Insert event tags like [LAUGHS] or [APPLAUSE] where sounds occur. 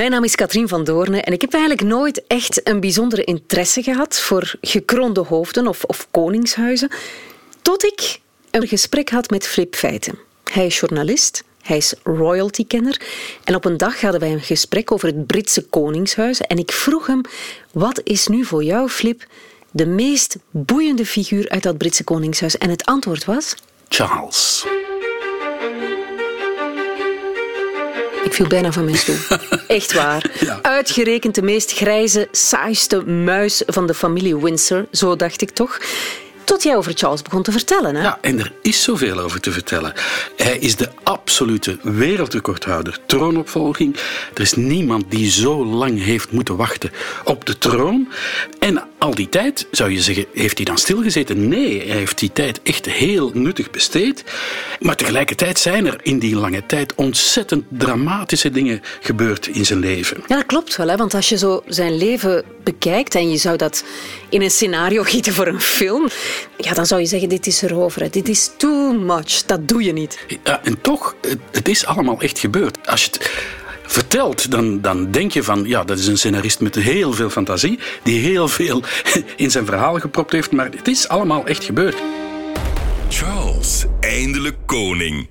Mijn naam is Katrien van Doorne en ik heb eigenlijk nooit echt een bijzondere interesse gehad voor gekroonde hoofden of, of koningshuizen, tot ik een gesprek had met Flip Feiten. Hij is journalist, hij is royalty-kenner en op een dag hadden wij een gesprek over het Britse koningshuis en ik vroeg hem, wat is nu voor jou, Flip, de meest boeiende figuur uit dat Britse koningshuis? En het antwoord was... Charles. Ik viel bijna van mijn stoel. [LAUGHS] Echt waar. Uitgerekend de meest grijze, saaiste muis van de familie Windsor, zo dacht ik toch. Tot jij over Charles begon te vertellen. Hè? Ja, en er is zoveel over te vertellen. Hij is de absolute wereldrecordhouder. Troonopvolging. Er is niemand die zo lang heeft moeten wachten op de troon. En al die tijd, zou je zeggen, heeft hij dan stilgezeten? Nee, hij heeft die tijd echt heel nuttig besteed. Maar tegelijkertijd zijn er in die lange tijd ontzettend dramatische dingen gebeurd in zijn leven. Ja, dat klopt wel. Hè? Want als je zo zijn leven bekijkt en je zou dat in een scenario gieten voor een film, ja, dan zou je zeggen, dit is erover. Dit is too much. Dat doe je niet. Ja, en toch, het is allemaal echt gebeurd. Als je het vertelt, dan, dan denk je van, ja, dat is een scenarist met heel veel fantasie, die heel veel [LAUGHS] in zijn verhaal gepropt heeft, maar het is allemaal echt gebeurd. Charles, eindelijk koning.